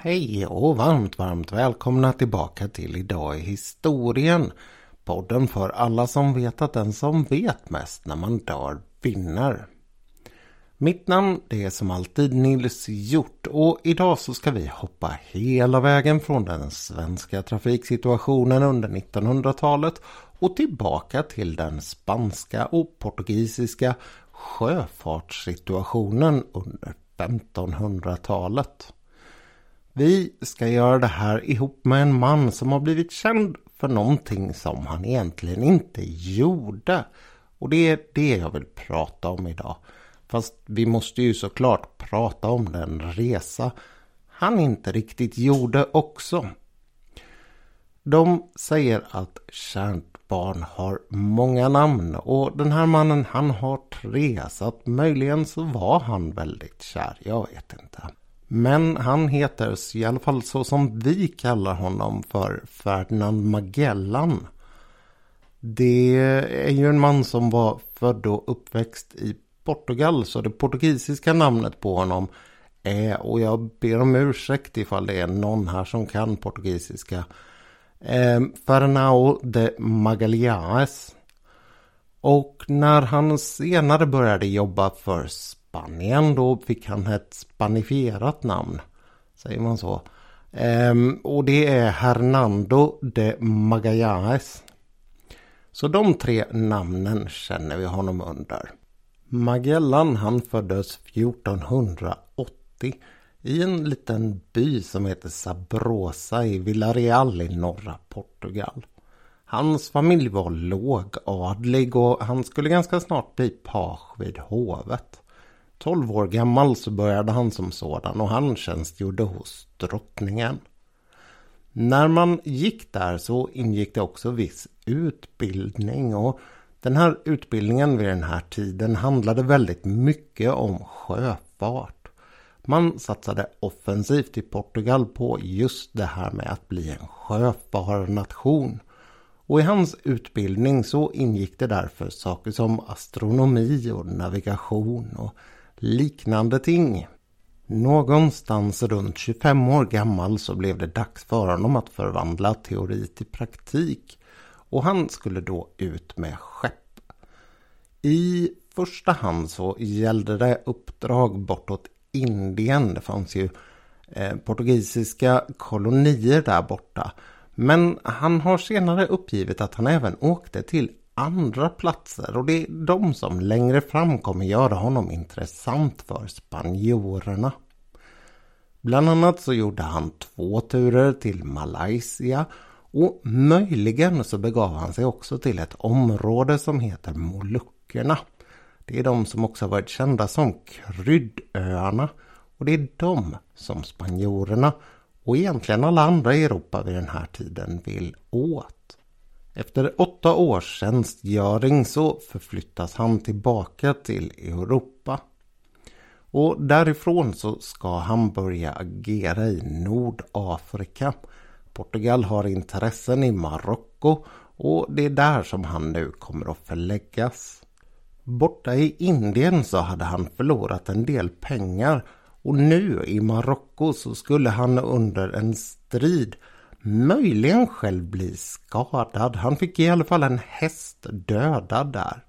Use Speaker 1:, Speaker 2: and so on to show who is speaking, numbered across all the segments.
Speaker 1: Hej och varmt, varmt välkomna tillbaka till Idag i historien. Podden för alla som vet att den som vet mest när man dör vinner. Mitt namn det är som alltid Nils Hjort och idag så ska vi hoppa hela vägen från den svenska trafiksituationen under 1900-talet och tillbaka till den spanska och portugisiska sjöfartssituationen under 1500-talet. Vi ska göra det här ihop med en man som har blivit känd för någonting som han egentligen inte gjorde. Och det är det jag vill prata om idag. Fast vi måste ju såklart prata om den resa han inte riktigt gjorde också. De säger att kärt barn har många namn och den här mannen han har tre så att möjligen så var han väldigt kär, jag vet inte. Men han heter i alla fall så som vi kallar honom för Ferdinand Magellan. Det är ju en man som var född och uppväxt i Portugal så det portugisiska namnet på honom är, och jag ber om ursäkt ifall det är någon här som kan portugisiska, eh, Fernão de Magalhães. Och när han senare började jobba för Spanien då fick han ett spanifierat namn. Säger man så. Ehm, och det är Hernando de Magallanes. Så de tre namnen känner vi honom under. Magellan han föddes 1480 i en liten by som heter Sabrosa i Villarreal i norra Portugal. Hans familj var lågadlig och han skulle ganska snart bli page vid hovet. 12 år gammal så började han som sådan och han tjänstgjorde hos drottningen. När man gick där så ingick det också viss utbildning och den här utbildningen vid den här tiden handlade väldigt mycket om sjöfart. Man satsade offensivt i Portugal på just det här med att bli en sjöfararnation. Och i hans utbildning så ingick det därför saker som astronomi och navigation och liknande ting. Någonstans runt 25 år gammal så blev det dags för honom att förvandla teori till praktik och han skulle då ut med skepp. I första hand så gällde det uppdrag bortåt Indien. Det fanns ju eh, portugisiska kolonier där borta. Men han har senare uppgivit att han även åkte till andra platser och det är de som längre fram kommer göra honom intressant för spanjorerna. Bland annat så gjorde han två turer till Malaysia och möjligen så begav han sig också till ett område som heter Molukkerna. Det är de som också varit kända som kryddöarna och det är de som spanjorerna och egentligen alla andra i Europa vid den här tiden vill åt. Efter åtta års tjänstgöring så förflyttas han tillbaka till Europa. Och därifrån så ska han börja agera i Nordafrika. Portugal har intressen i Marocko och det är där som han nu kommer att förläggas. Borta i Indien så hade han förlorat en del pengar och nu i Marocko så skulle han under en strid möjligen själv bli skadad. Han fick i alla fall en häst dödad där.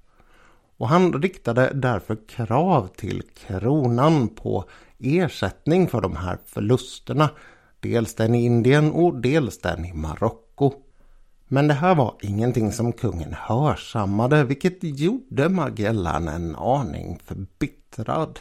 Speaker 1: Och han riktade därför krav till kronan på ersättning för de här förlusterna. Dels den i Indien och dels den i Marocko. Men det här var ingenting som kungen hörsammade vilket gjorde Magellan en aning förbittrad.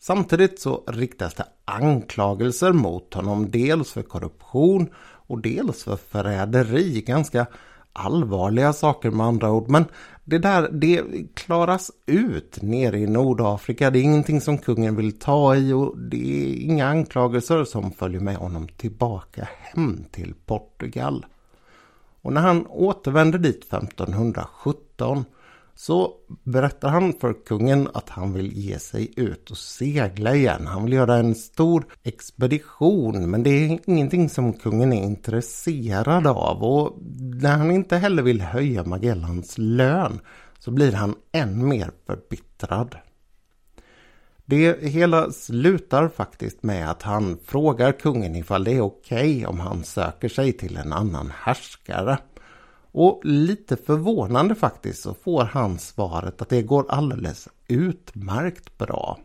Speaker 1: Samtidigt så riktas det anklagelser mot honom dels för korruption och dels för förräderi. Ganska allvarliga saker med andra ord. Men det där det klaras ut nere i Nordafrika. Det är ingenting som kungen vill ta i och det är inga anklagelser som följer med honom tillbaka hem till Portugal. Och när han återvänder dit 1517 så berättar han för kungen att han vill ge sig ut och segla igen. Han vill göra en stor expedition men det är ingenting som kungen är intresserad av och när han inte heller vill höja Magellans lön så blir han än mer förbittrad. Det hela slutar faktiskt med att han frågar kungen ifall det är okej okay om han söker sig till en annan härskare. Och lite förvånande faktiskt så får han svaret att det går alldeles utmärkt bra.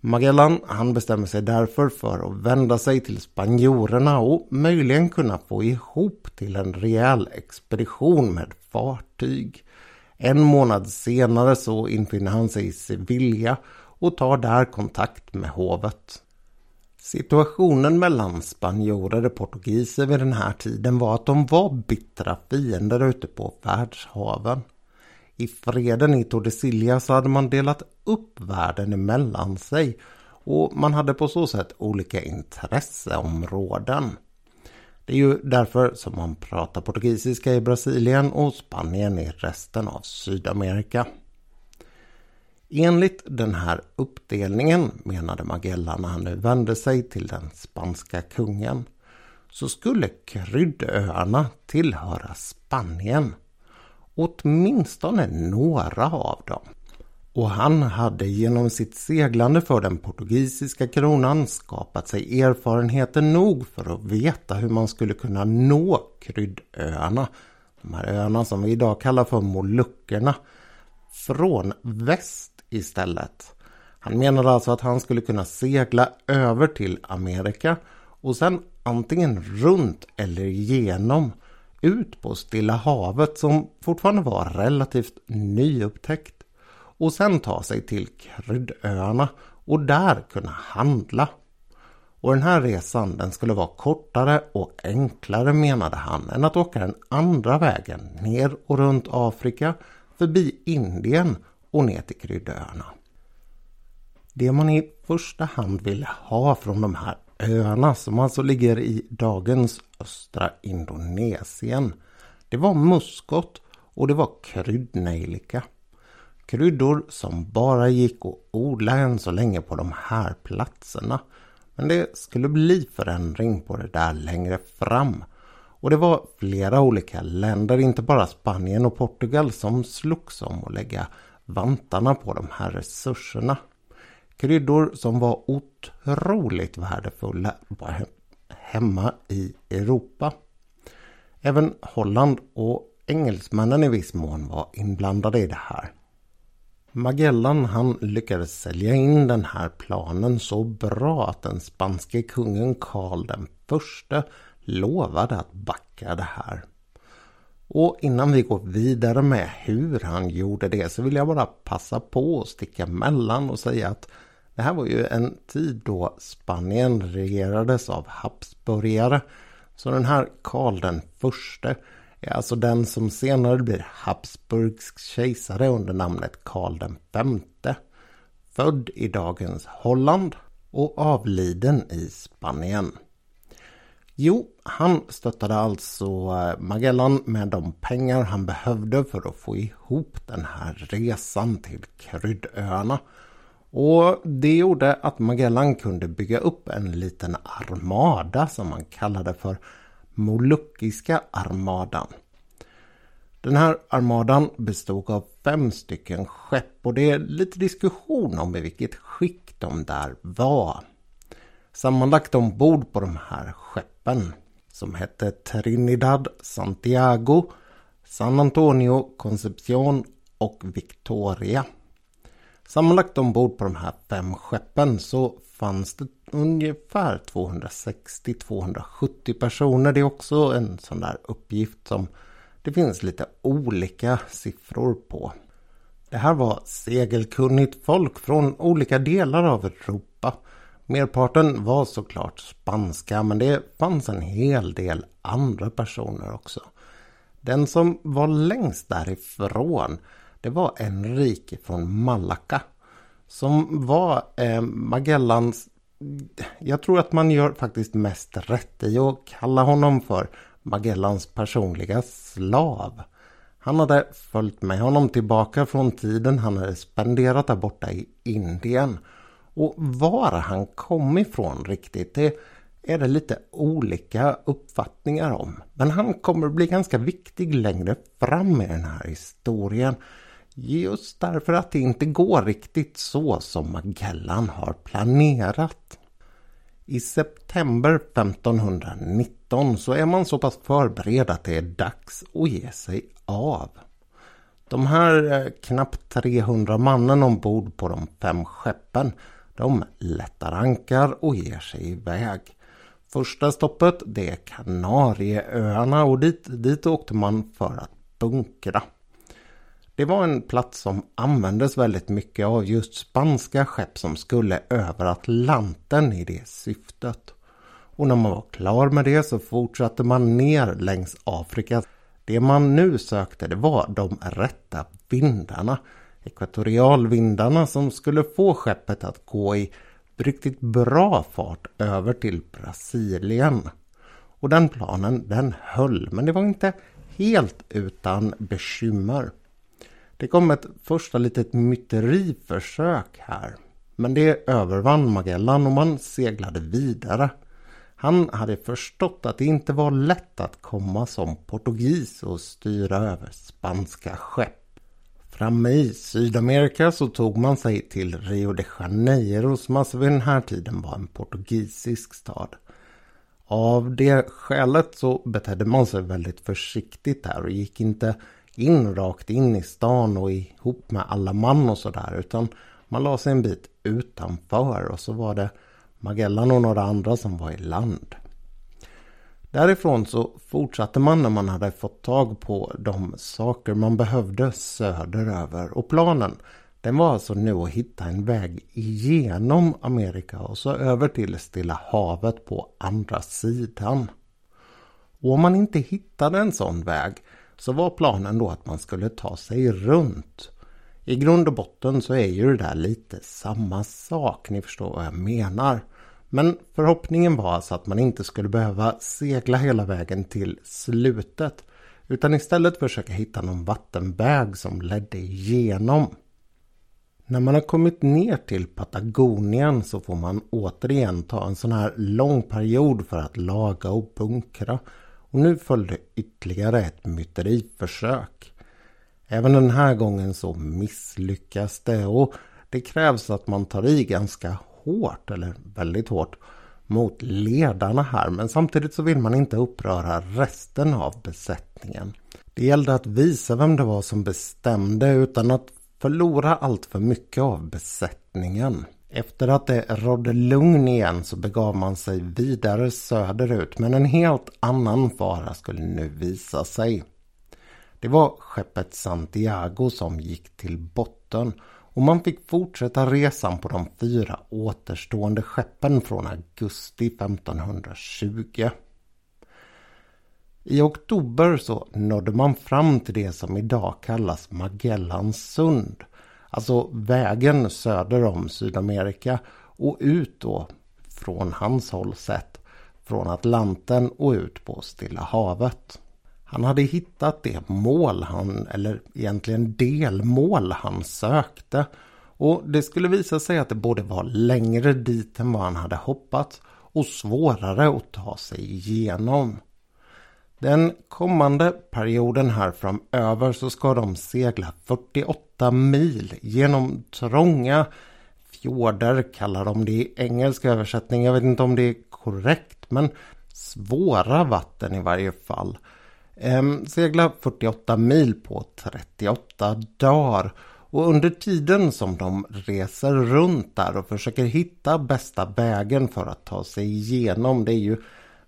Speaker 1: Magellan han bestämmer sig därför för att vända sig till spanjorerna och möjligen kunna få ihop till en rejäl expedition med fartyg. En månad senare så infinner han sig i Sevilla och tar där kontakt med hovet. Situationen mellan spanjorer och portugiser vid den här tiden var att de var bittra fiender ute på världshaven. I freden i Tordesillas så hade man delat upp världen emellan sig och man hade på så sätt olika intresseområden. Det är ju därför som man pratar portugisiska i Brasilien och Spanien i resten av Sydamerika. Enligt den här uppdelningen, menade Magellan när han nu vände sig till den spanska kungen, så skulle kryddöarna tillhöra Spanien. Åtminstone några av dem. Och han hade genom sitt seglande för den portugisiska kronan skapat sig erfarenheter nog för att veta hur man skulle kunna nå kryddöarna. De här öarna som vi idag kallar för Molukkerna. Från väst istället. Han menade alltså att han skulle kunna segla över till Amerika och sen antingen runt eller genom ut på Stilla havet som fortfarande var relativt nyupptäckt och sen ta sig till kryddöarna och där kunna handla. Och den här resan den skulle vara kortare och enklare menade han än att åka den andra vägen ner och runt Afrika förbi Indien och ner till kryddöarna. Det man i första hand ville ha från de här öarna som alltså ligger i dagens östra Indonesien. Det var muskot och det var kryddnejlika. Kryddor som bara gick att odla än så länge på de här platserna. Men det skulle bli förändring på det där längre fram. Och det var flera olika länder, inte bara Spanien och Portugal, som slogs om att lägga vantarna på de här resurserna. Kryddor som var otroligt värdefulla hemma i Europa. Även Holland och engelsmännen i viss mån var inblandade i det här. Magellan han lyckades sälja in den här planen så bra att den spanske kungen Karl den förste lovade att backa det här. Och innan vi går vidare med hur han gjorde det så vill jag bara passa på att sticka mellan och säga att det här var ju en tid då Spanien regerades av Habsburgare. Så den här Karl den förste är alltså den som senare blir Habsburgs kejsare under namnet Karl den femte. Född i dagens Holland och avliden i Spanien. Jo, han stöttade alltså eh, Magellan med de pengar han behövde för att få ihop den här resan till kryddöarna. Och det gjorde att Magellan kunde bygga upp en liten armada som man kallade för Moluckiska armadan. Den här armadan bestod av fem stycken skepp och det är lite diskussion om i vilket skick de där var. Sammanlagt ombord på de här skeppen som hette Trinidad, Santiago, San Antonio, Concepcion och Victoria. Sammanlagt ombord på de här fem skeppen så fanns det ungefär 260-270 personer. Det är också en sån där uppgift som det finns lite olika siffror på. Det här var segelkunnigt folk från olika delar av Europa. Merparten var såklart spanska men det fanns en hel del andra personer också. Den som var längst därifrån det var Enrique från Malacca. Som var eh, Magellans... Jag tror att man gör faktiskt mest rätt i att kalla honom för Magellans personliga slav. Han hade följt med honom tillbaka från tiden han hade spenderat där borta i Indien. Och var han kom ifrån riktigt, det är det lite olika uppfattningar om. Men han kommer bli ganska viktig längre fram i den här historien. Just därför att det inte går riktigt så som Magellan har planerat. I september 1519 så är man så pass förberedd att det är dags att ge sig av. De här eh, knappt 300 mannen ombord på de fem skeppen de lättar ankar och ger sig iväg. Första stoppet det är Kanarieöarna och dit, dit åkte man för att bunkra. Det var en plats som användes väldigt mycket av just spanska skepp som skulle över Atlanten i det syftet. Och när man var klar med det så fortsatte man ner längs Afrika. Det man nu sökte det var de rätta vindarna. Ekvatorialvindarna som skulle få skeppet att gå i riktigt bra fart över till Brasilien. Och den planen den höll men det var inte helt utan bekymmer. Det kom ett första litet myteriförsök här. Men det övervann Magellan och man seglade vidare. Han hade förstått att det inte var lätt att komma som portugis och styra över spanska skepp. Framme i Sydamerika så tog man sig till Rio de Janeiro som alltså vid den här tiden var en portugisisk stad. Av det skälet så betedde man sig väldigt försiktigt där och gick inte in rakt in i stan och ihop med alla man och sådär utan man la sig en bit utanför och så var det Magellan och några andra som var i land. Därifrån så fortsatte man när man hade fått tag på de saker man behövde söderöver och planen den var alltså nu att hitta en väg igenom Amerika och så över till Stilla havet på andra sidan. Och om man inte hittade en sån väg så var planen då att man skulle ta sig runt. I grund och botten så är ju det där lite samma sak, ni förstår vad jag menar. Men förhoppningen var alltså att man inte skulle behöva segla hela vägen till slutet utan istället försöka hitta någon vattenväg som ledde igenom. När man har kommit ner till Patagonien så får man återigen ta en sån här lång period för att laga och bunkra och nu följde ytterligare ett myteriförsök. Även den här gången så misslyckas det och det krävs att man tar i ganska hårt, eller väldigt hårt, mot ledarna här. Men samtidigt så vill man inte uppröra resten av besättningen. Det gällde att visa vem det var som bestämde utan att förlora allt för mycket av besättningen. Efter att det rådde lugn igen så begav man sig vidare söderut men en helt annan fara skulle nu visa sig. Det var skeppet Santiago som gick till botten och man fick fortsätta resan på de fyra återstående skeppen från augusti 1520. I oktober så nådde man fram till det som idag kallas Magellans sund Alltså vägen söder om Sydamerika och ut då från hans håll sett från Atlanten och ut på Stilla havet. Han hade hittat det mål han, eller egentligen delmål han sökte. Och det skulle visa sig att det både var längre dit än vad han hade hoppats och svårare att ta sig igenom. Den kommande perioden här framöver så ska de segla 48 mil genom trånga fjorder kallar de det i engelsk översättning. Jag vet inte om det är korrekt men svåra vatten i varje fall. Ehm, segla 48 mil på 38 dagar. Och under tiden som de reser runt där och försöker hitta bästa vägen för att ta sig igenom. Det är ju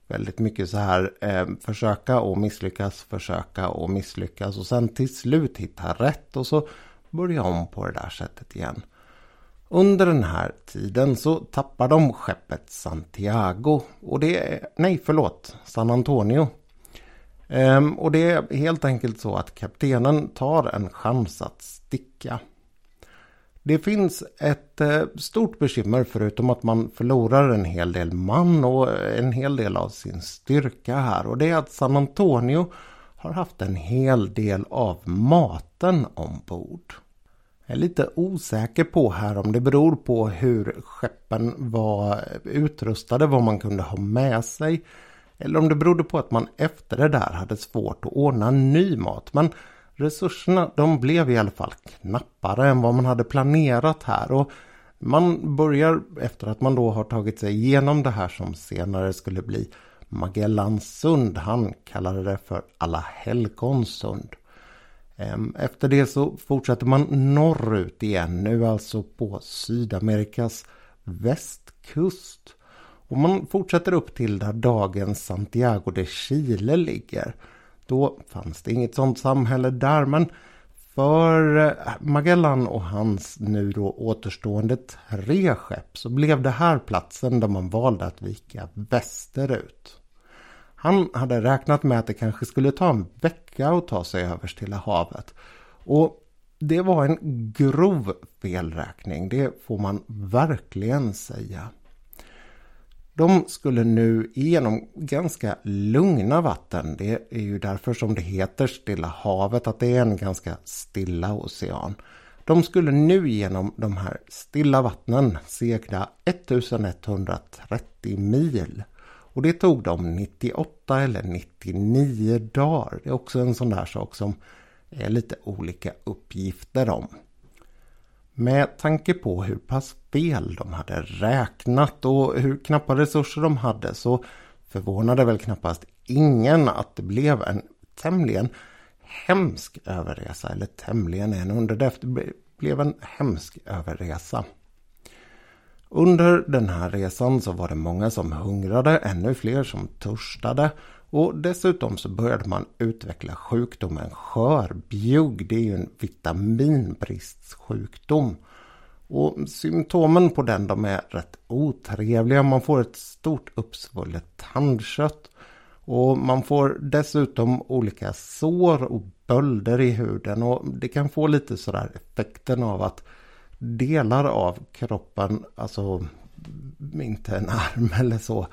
Speaker 1: väldigt mycket så här eh, försöka och misslyckas, försöka och misslyckas och sen till slut hitta rätt och så börja om på det där sättet igen. Under den här tiden så tappar de skeppet Santiago och det är, nej förlåt, San Antonio. Ehm, och det är helt enkelt så att kaptenen tar en chans att sticka. Det finns ett eh, stort bekymmer förutom att man förlorar en hel del man och en hel del av sin styrka här. Och det är att San Antonio har haft en hel del av maten ombord. Jag är lite osäker på här om det beror på hur skeppen var utrustade, vad man kunde ha med sig. Eller om det berodde på att man efter det där hade svårt att ordna ny mat. Men resurserna de blev i alla fall knappare än vad man hade planerat här. Och man börjar efter att man då har tagit sig igenom det här som senare skulle bli Magellansund. Han kallade det för Alla helgonsund. Ehm, efter det så fortsätter man norrut igen, nu alltså på Sydamerikas västkust. Och man fortsätter upp till där dagens Santiago de Chile ligger. Då fanns det inget sånt samhälle där men för eh, Magellan och hans nu då återstående tre skepp så blev det här platsen där man valde att vika västerut. Han hade räknat med att det kanske skulle ta en vecka att ta sig över Stilla havet. Och det var en grov felräkning, det får man verkligen säga. De skulle nu genom ganska lugna vatten. Det är ju därför som det heter Stilla havet, att det är en ganska stilla ocean. De skulle nu genom de här stilla vattnen segla 1130 mil. Och det tog dem 98 eller 99 dagar. Det är också en sån där sak som är lite olika uppgifter om. Med tanke på hur pass fel de hade räknat och hur knappa resurser de hade så förvånade väl knappast ingen att det blev en tämligen hemsk överresa. Eller tämligen en underdrift. Det blev en hemsk överresa. Under den här resan så var det många som hungrade, ännu fler som törstade och dessutom så började man utveckla sjukdomen skörbjugg. Det är ju en vitaminbristsjukdom. Och symptomen på den de är rätt otrevliga. Man får ett stort uppsvullet tandkött. Och man får dessutom olika sår och bölder i huden. Och det kan få lite sådär effekten av att delar av kroppen, alltså inte en arm eller så,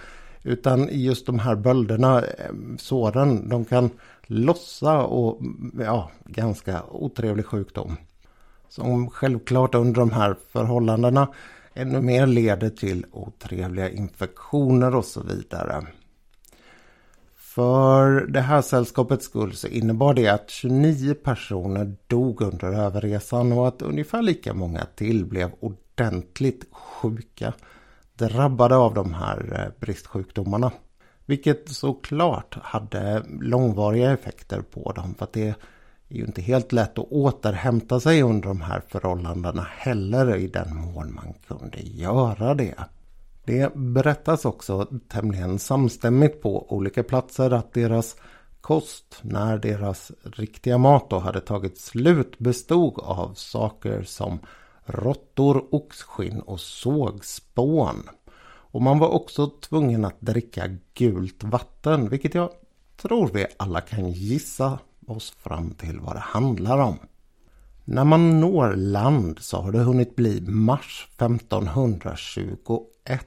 Speaker 1: utan just de här bölderna, eh, såren, de kan lossa och ja, ganska otrevlig sjukdom. Som självklart under de här förhållandena ännu mer leder till otrevliga infektioner och så vidare. För det här sällskapets skull så innebar det att 29 personer dog under överresan och att ungefär lika många till blev ordentligt sjuka drabbade av de här eh, bristsjukdomarna. Vilket såklart hade långvariga effekter på dem för att det är ju inte helt lätt att återhämta sig under de här förhållandena heller i den mån man kunde göra det. Det berättas också tämligen samstämmigt på olika platser att deras kost när deras riktiga mat då hade tagit slut bestod av saker som råttor, oxskinn och sågspån. Och man var också tvungen att dricka gult vatten, vilket jag tror vi alla kan gissa oss fram till vad det handlar om. När man når land så har det hunnit bli mars 1521.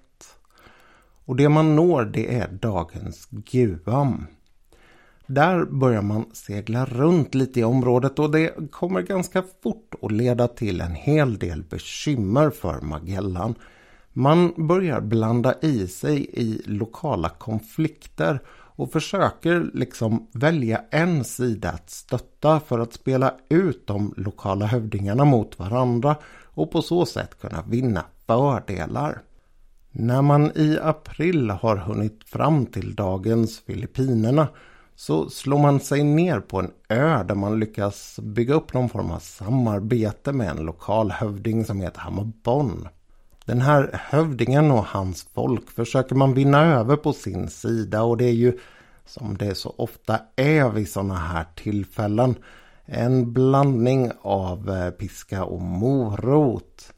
Speaker 1: Och det man når det är dagens Guam. Där börjar man segla runt lite i området och det kommer ganska fort att leda till en hel del bekymmer för Magellan. Man börjar blanda i sig i lokala konflikter och försöker liksom välja en sida att stötta för att spela ut de lokala hövdingarna mot varandra och på så sätt kunna vinna fördelar. När man i april har hunnit fram till dagens Filippinerna så slår man sig ner på en ö där man lyckas bygga upp någon form av samarbete med en lokal hövding som heter Hammarbon. Den här hövdingen och hans folk försöker man vinna över på sin sida och det är ju som det så ofta är vid sådana här tillfällen en blandning av eh, piska och morot.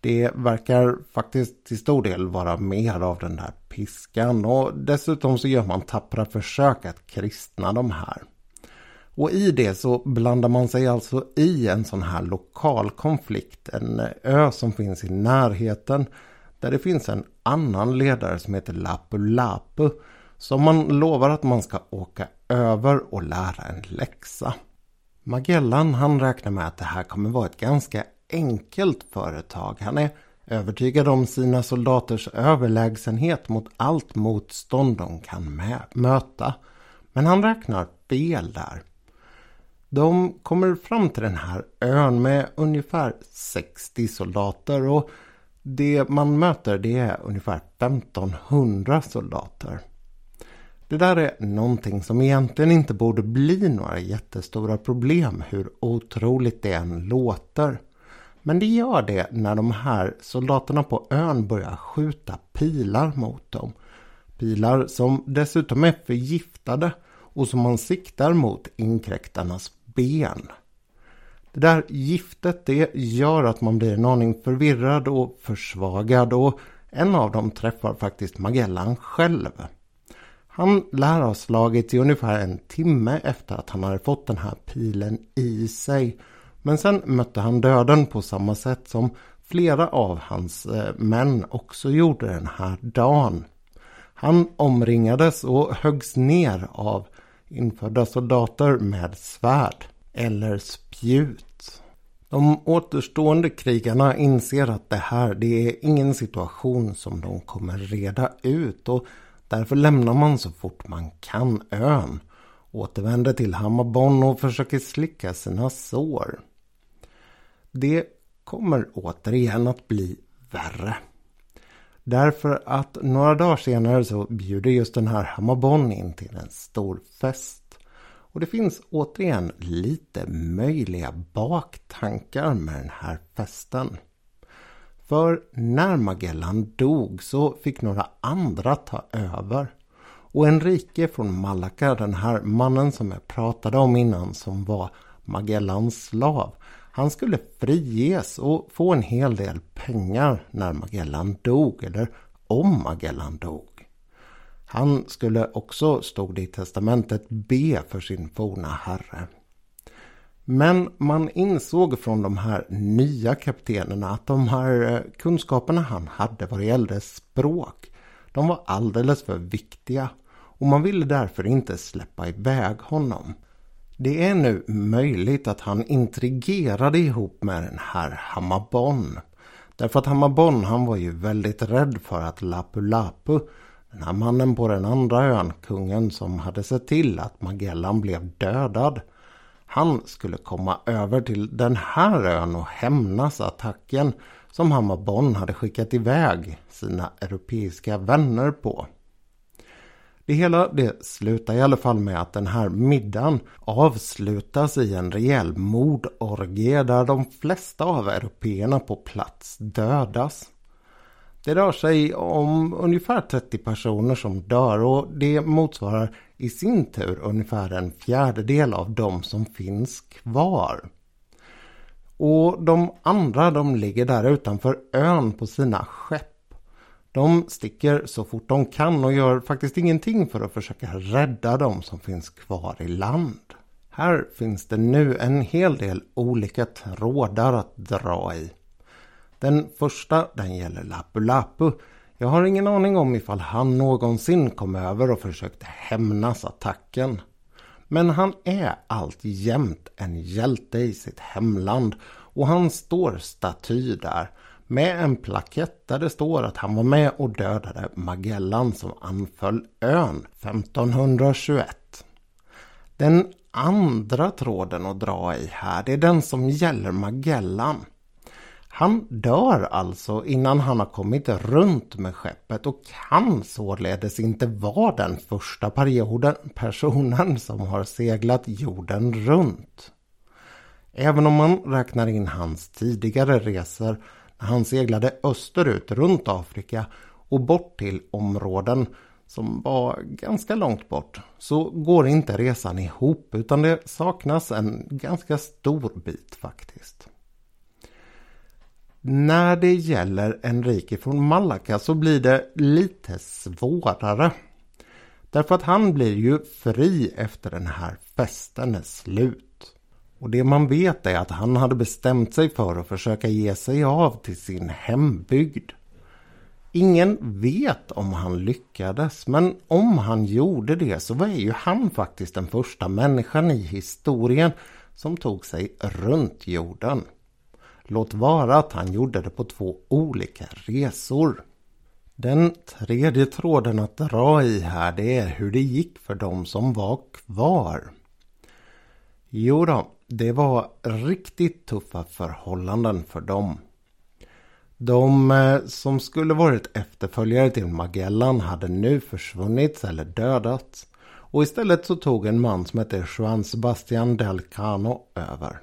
Speaker 1: Det verkar faktiskt till stor del vara mer av den där piskan och dessutom så gör man tappra försök att kristna de här. Och i det så blandar man sig alltså i en sån här lokal konflikt, en ö som finns i närheten där det finns en annan ledare som heter Lapu Lapu som man lovar att man ska åka över och lära en läxa. Magellan han räknar med att det här kommer vara ett ganska enkelt företag. Han är övertygad om sina soldaters överlägsenhet mot allt motstånd de kan möta. Men han räknar fel där. De kommer fram till den här ön med ungefär 60 soldater och det man möter det är ungefär 1500 soldater. Det där är någonting som egentligen inte borde bli några jättestora problem hur otroligt det än låter. Men det gör det när de här soldaterna på ön börjar skjuta pilar mot dem. Pilar som dessutom är förgiftade och som man siktar mot inkräktarnas ben. Det där giftet det gör att man blir en aning förvirrad och försvagad och en av dem träffar faktiskt Magellan själv. Han lär ha slagits i ungefär en timme efter att han hade fått den här pilen i sig. Men sen mötte han döden på samma sätt som flera av hans eh, män också gjorde den här dagen. Han omringades och höggs ner av infödda soldater med svärd eller spjut. De återstående krigarna inser att det här det är ingen situation som de kommer reda ut och därför lämnar man så fort man kan ön. Återvänder till Hammarbon och försöker slicka sina sår. Det kommer återigen att bli värre. Därför att några dagar senare så bjuder just den här Hammarbon in till en stor fest. Och det finns återigen lite möjliga baktankar med den här festen. För när Magellan dog så fick några andra ta över. Och Enrique från Malacca, den här mannen som jag pratade om innan som var Magellans slav. Han skulle friges och få en hel del pengar när Magellan dog eller om Magellan dog. Han skulle också, stod det i testamentet, be för sin forna herre. Men man insåg från de här nya kaptenerna att de här eh, kunskaperna han hade vad det gällde språk, de var alldeles för viktiga och man ville därför inte släppa iväg honom. Det är nu möjligt att han intrigerade ihop med den här Hammarbon. Därför att Hammarbon han var ju väldigt rädd för att Lapu Lapu den här mannen på den andra ön, kungen som hade sett till att Magellan blev dödad. Han skulle komma över till den här ön och hämnas attacken som Hammarbon hade skickat iväg sina europeiska vänner på. Det hela det slutar i alla fall med att den här middagen avslutas i en rejäl mordorgie där de flesta av européerna på plats dödas. Det rör sig om ungefär 30 personer som dör och det motsvarar i sin tur ungefär en fjärdedel av de som finns kvar. Och de andra de ligger där utanför ön på sina skepp. De sticker så fort de kan och gör faktiskt ingenting för att försöka rädda de som finns kvar i land. Här finns det nu en hel del olika trådar att dra i. Den första den gäller Lapu Lapu. Jag har ingen aning om ifall han någonsin kom över och försökte hämnas attacken. Men han är alltjämt en hjälte i sitt hemland och han står staty där med en plakett där det står att han var med och dödade Magellan som anföll ön 1521. Den andra tråden att dra i här, det är den som gäller Magellan. Han dör alltså innan han har kommit runt med skeppet och kan således inte vara den första perioden, personen som har seglat jorden runt. Även om man räknar in hans tidigare resor han seglade österut runt Afrika och bort till områden som var ganska långt bort så går inte resan ihop utan det saknas en ganska stor bit faktiskt. När det gäller Enrique från Malacca så blir det lite svårare. Därför att han blir ju fri efter den här festen är slut. Och det man vet är att han hade bestämt sig för att försöka ge sig av till sin hembygd. Ingen vet om han lyckades men om han gjorde det så var ju han faktiskt den första människan i historien som tog sig runt jorden. Låt vara att han gjorde det på två olika resor. Den tredje tråden att dra i här det är hur det gick för de som var kvar. Jo då, det var riktigt tuffa förhållanden för dem. De eh, som skulle varit efterföljare till Magellan hade nu försvunnit eller dödats. Och istället så tog en man som hette Juan Sebastian del Cano över.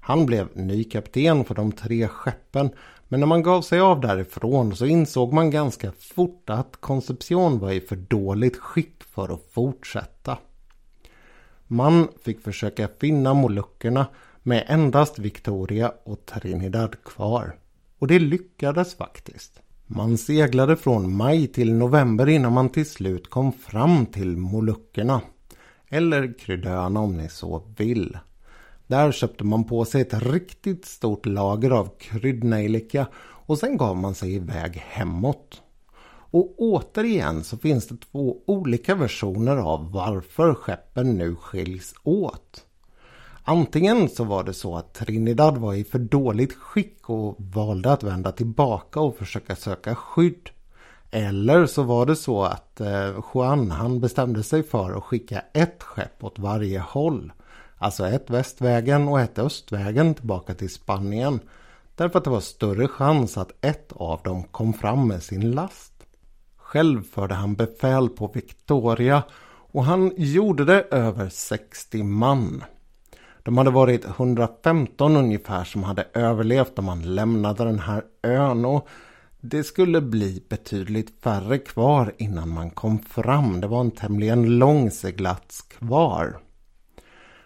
Speaker 1: Han blev ny kapten för de tre skeppen men när man gav sig av därifrån så insåg man ganska fort att Concepcion var i för dåligt skick för att fortsätta. Man fick försöka finna moluckerna med endast Victoria och Trinidad kvar. Och det lyckades faktiskt. Man seglade från maj till november innan man till slut kom fram till moluckerna. Eller Kryddöarna om ni så vill. Där köpte man på sig ett riktigt stort lager av kryddnejlika och sen gav man sig iväg hemåt. Och återigen så finns det två olika versioner av varför skeppen nu skiljs åt. Antingen så var det så att Trinidad var i för dåligt skick och valde att vända tillbaka och försöka söka skydd. Eller så var det så att eh, Juan han bestämde sig för att skicka ett skepp åt varje håll. Alltså ett västvägen och ett östvägen tillbaka till Spanien. Därför att det var större chans att ett av dem kom fram med sin last. Själv förde han befäl på Victoria och han gjorde det över 60 man. De hade varit 115 ungefär som hade överlevt om man lämnade den här ön och det skulle bli betydligt färre kvar innan man kom fram. Det var en tämligen lång seglats kvar.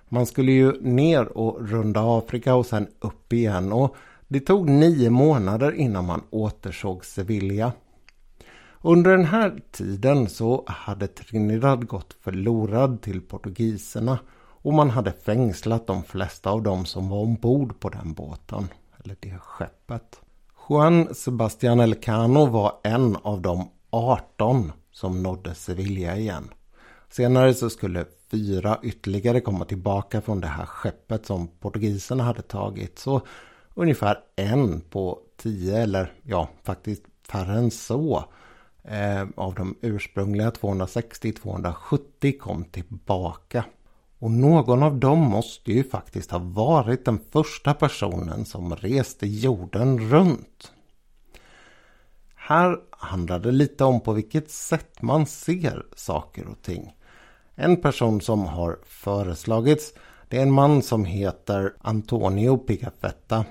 Speaker 1: Man skulle ju ner och runda Afrika och sen upp igen och det tog nio månader innan man återsåg Sevilla. Under den här tiden så hade Trinidad gått förlorad till portugiserna och man hade fängslat de flesta av dem som var ombord på den båten, eller det skeppet. Juan Sebastian Elcano var en av de 18 som nådde Sevilla igen. Senare så skulle fyra ytterligare komma tillbaka från det här skeppet som portugiserna hade tagit. Så ungefär en på tio eller ja, faktiskt färre än så eh, av de ursprungliga 260-270 kom tillbaka. Och någon av dem måste ju faktiskt ha varit den första personen som reste jorden runt. Här handlar det lite om på vilket sätt man ser saker och ting. En person som har föreslagits det är en man som heter Antonio Pigafetta.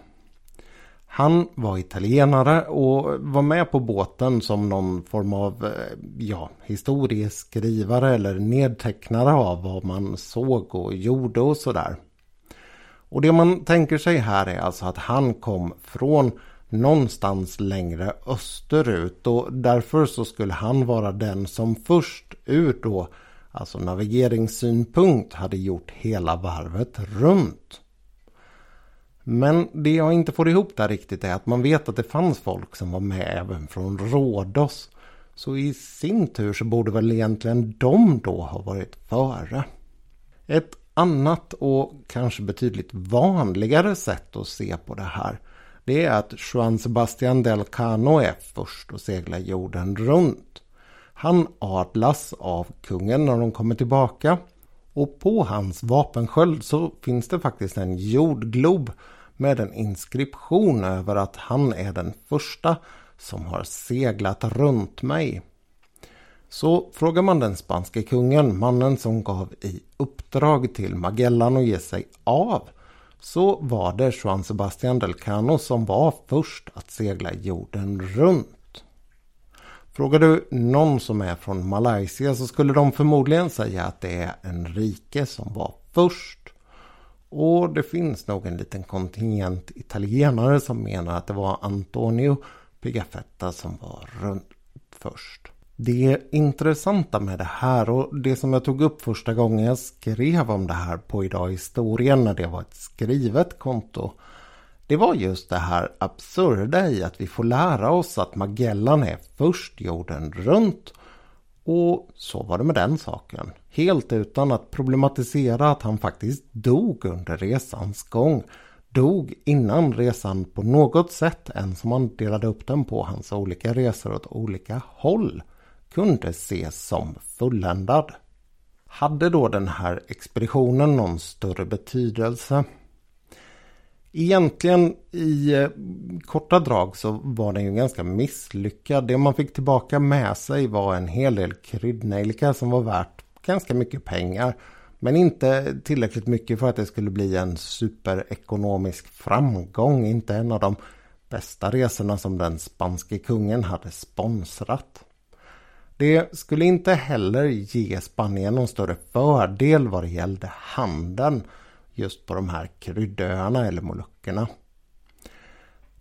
Speaker 1: Han var italienare och var med på båten som någon form av eh, ja, historieskrivare eller nedtecknare av vad man såg och gjorde och sådär. Och det man tänker sig här är alltså att han kom från någonstans längre österut och därför så skulle han vara den som först ut då alltså navigeringssynpunkt, hade gjort hela varvet runt. Men det jag inte får ihop där riktigt är att man vet att det fanns folk som var med även från Rhodos. Så i sin tur så borde väl egentligen de då ha varit före. Ett annat och kanske betydligt vanligare sätt att se på det här det är att Juan Sebastian del Cano är först att segla jorden runt. Han adlas av kungen när de kommer tillbaka. Och på hans vapensköld så finns det faktiskt en jordglob med en inskription över att han är den första som har seglat runt mig. Så frågar man den spanske kungen, mannen som gav i uppdrag till Magellan att ge sig av, så var det Juan Sebastian del Cano som var först att segla jorden runt. Frågar du någon som är från Malaysia så skulle de förmodligen säga att det är Enrique som var först. Och det finns nog en liten kontingent italienare som menar att det var Antonio Pigafetta som var runt först. Det intressanta med det här och det som jag tog upp första gången jag skrev om det här på Idag i Historien när det var ett skrivet konto det var just det här absurda i att vi får lära oss att Magellan är först jorden runt. Och så var det med den saken. Helt utan att problematisera att han faktiskt dog under resans gång. Dog innan resan på något sätt, än som man delade upp den på hans olika resor åt olika håll, kunde ses som fulländad. Hade då den här expeditionen någon större betydelse? Egentligen i eh, korta drag så var den ju ganska misslyckad. Det man fick tillbaka med sig var en hel del kryddnejlika som var värt ganska mycket pengar. Men inte tillräckligt mycket för att det skulle bli en superekonomisk framgång. Inte en av de bästa resorna som den spanske kungen hade sponsrat. Det skulle inte heller ge Spanien någon större fördel vad det gällde handeln just på de här kryddöarna eller moluckerna.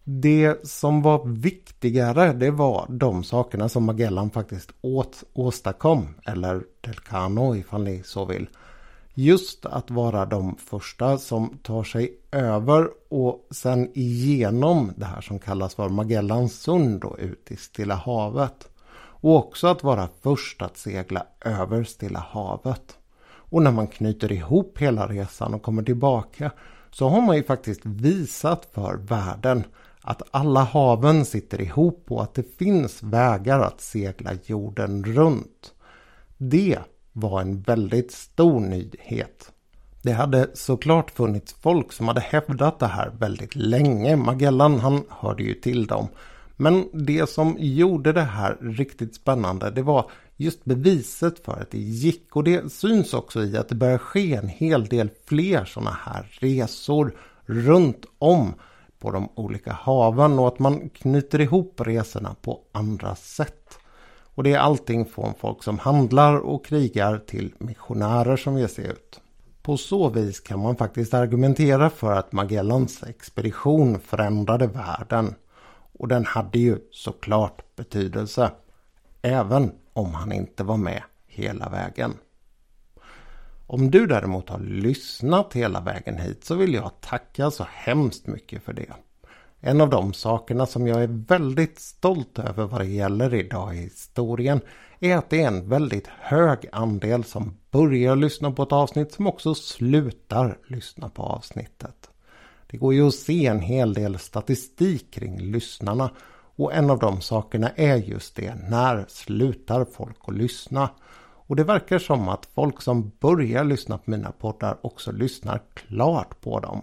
Speaker 1: Det som var viktigare det var de sakerna som Magellan faktiskt åt, åstadkom, eller Delcano ifall ni så vill. Just att vara de första som tar sig över och sen igenom det här som kallas för Magellans sund och ut i Stilla havet. Och också att vara först att segla över Stilla havet. Och när man knyter ihop hela resan och kommer tillbaka så har man ju faktiskt visat för världen att alla haven sitter ihop och att det finns vägar att segla jorden runt. Det var en väldigt stor nyhet. Det hade såklart funnits folk som hade hävdat det här väldigt länge. Magellan han hörde ju till dem. Men det som gjorde det här riktigt spännande det var just beviset för att det gick. Och det syns också i att det börjar ske en hel del fler sådana här resor runt om på de olika haven och att man knyter ihop resorna på andra sätt. Och det är allting från folk som handlar och krigar till missionärer som ger sig ut. På så vis kan man faktiskt argumentera för att Magellans expedition förändrade världen. Och den hade ju såklart betydelse. Även om han inte var med hela vägen. Om du däremot har lyssnat hela vägen hit så vill jag tacka så hemskt mycket för det. En av de sakerna som jag är väldigt stolt över vad det gäller idag i historien är att det är en väldigt hög andel som börjar lyssna på ett avsnitt som också slutar lyssna på avsnittet. Det går ju att se en hel del statistik kring lyssnarna och en av de sakerna är just det, när slutar folk att lyssna? Och det verkar som att folk som börjar lyssna på mina poddar också lyssnar klart på dem.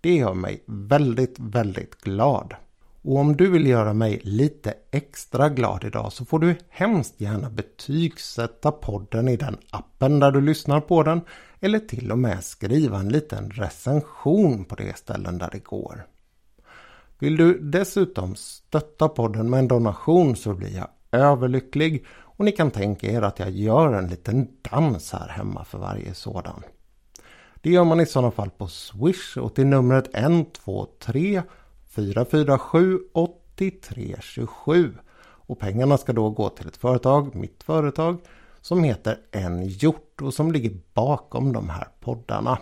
Speaker 1: Det gör mig väldigt, väldigt glad. Och om du vill göra mig lite extra glad idag så får du hemskt gärna betygsätta podden i den appen där du lyssnar på den eller till och med skriva en liten recension på det ställen där det går. Vill du dessutom stötta podden med en donation så blir jag överlycklig och ni kan tänka er att jag gör en liten dans här hemma för varje sådan. Det gör man i sådana fall på Swish och till numret 123 447 8327. Och pengarna ska då gå till ett företag, mitt företag, som heter En hjort och som ligger bakom de här poddarna.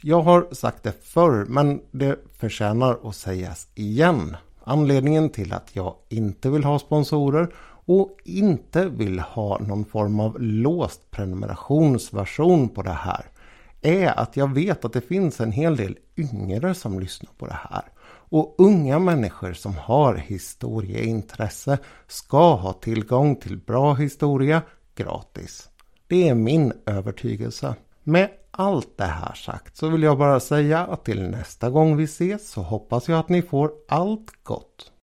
Speaker 1: Jag har sagt det förr men det förtjänar att sägas igen. Anledningen till att jag inte vill ha sponsorer och inte vill ha någon form av låst prenumerationsversion på det här är att jag vet att det finns en hel del yngre som lyssnar på det här. Och unga människor som har historieintresse ska ha tillgång till bra historia gratis. Det är min övertygelse. Med allt det här sagt så vill jag bara säga att till nästa gång vi ses så hoppas jag att ni får allt gott.